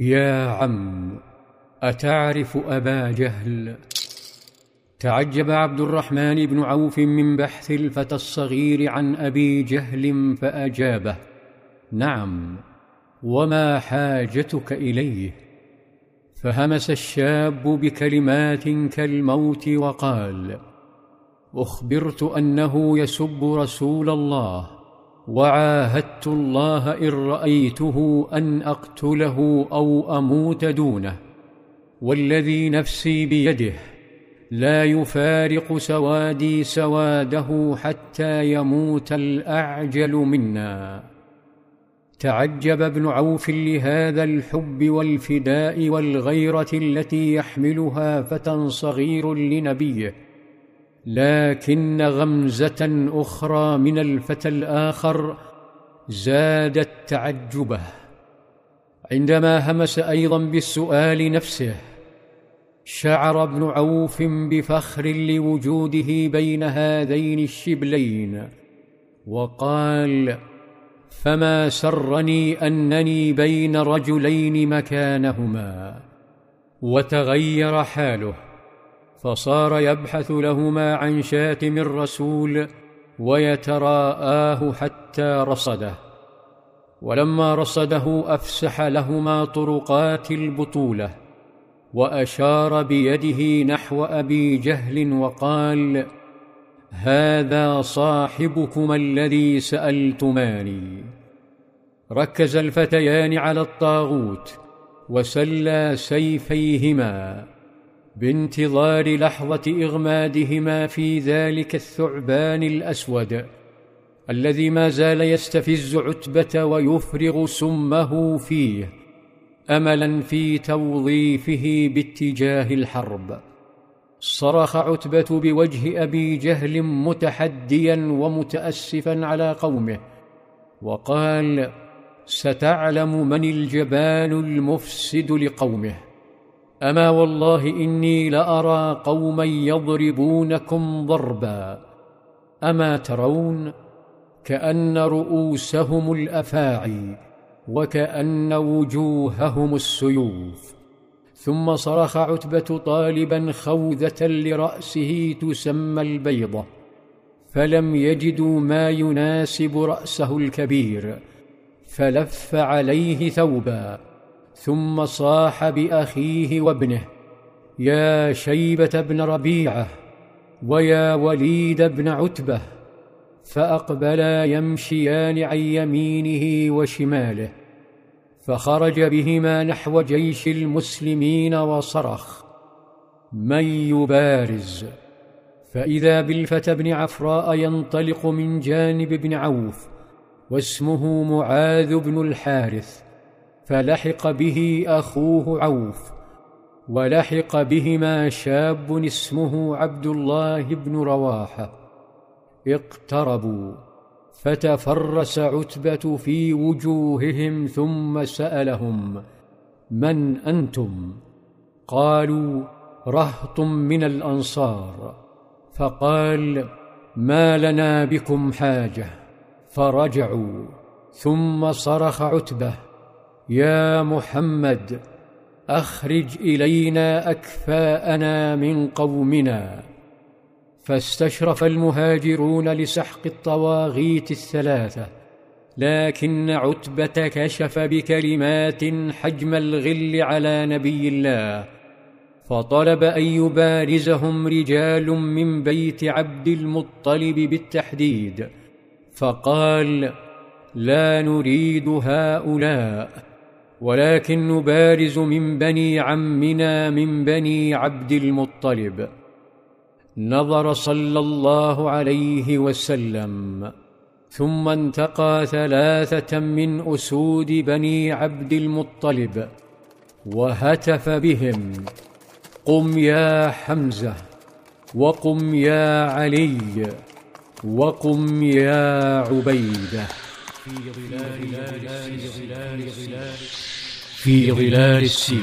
يا عم أتعرف أبا جهل؟ تعجب عبد الرحمن بن عوف من بحث الفتى الصغير عن أبي جهل فأجابه نعم وما حاجتك إليه؟ فهمس الشاب بكلمات كالموت وقال أخبرت أنه يسب رسول الله. وعاهدت الله إن رأيته أن أقتله أو أموت دونه. والذي نفسي بيده لا يفارق سوادي سواده حتى يموت الأعجل منا. تعجب ابن عوف لهذا الحب والفداء والغيرة التي يحملها فتى صغير لنبيه. لكن غمزة أخرى من الفتى الآخر زادت تعجبه عندما همس أيضا بالسؤال نفسه. شعر ابن عوف بفخر لوجوده بين هذين الشبلين وقال فما سرني أنني بين رجلين مكانهما وتغير حاله. فصار يبحث لهما عن شاتم الرسول ويتراءاه حتى رصده. ولما رصده أفسح لهما طرقات البطولة وأشار بيده نحو أبي جهل وقال هذا صاحبكما الذي سألتماني. ركز الفتيان على الطاغوت وسلى سيفيهما. بانتظار لحظة إغمادهما في ذلك الثعبان الأسود الذي ما زال يستفز عتبة ويفرغ سمه فيه املا في توظيفه باتجاه الحرب. صرخ عتبة بوجه أبي جهل متحديا ومتاسفا على قومه وقال ستعلم من الجبان المفسد لقومه. أما والله إني لأرى قوما يضربونكم ضربا. أما ترون كأن رؤوسهم الأفاعي وكأن وجوههم السيوف. ثم صرخ عتبة طالبا خوذة لرأسه تسمى البيضة. فلم يجدوا ما يناسب رأسه الكبير فلف عليه ثوبا. ثم صاح بأخيه وابنه يا شيبة بن ربيعة ويا وليد بن عتبة فأقبلا يمشيان عن يمينه وشماله فخرج بهما نحو جيش المسلمين وصرخ من يبارز؟ فإذا بالفتى بن عفراء ينطلق من جانب ابن عوف واسمه معاذ بن الحارث فلحق به أخوه عوف ولحق بهما شاب اسمه عبد الله بن رواحه اقتربوا فتفرس عتبة في وجوههم ثم سألهم من أنتم؟ قالوا رهط من الأنصار. فقال ما لنا بكم حاجة. فرجعوا ثم صرخ عتبة يا محمد أخرج إلينا أكفاءنا من قومنا. فاستشرف المهاجرون لسحق الطواغيت الثلاثة لكن عتبة كشف بكلمات حجم الغل على نبي الله. فطلب أن يبارزهم رجال من بيت عبد المطلب بالتحديد. فقال لا نريد هؤلاء ولكن نبارز من بني عمنا من بني عبد المطلب. نظر صلى الله عليه وسلم ثم انتقى ثلاثة من أسود بني عبد المطلب وهتف بهم. قم يا حمزة وقم يا علي وقم يا عبيدة. في ظلال في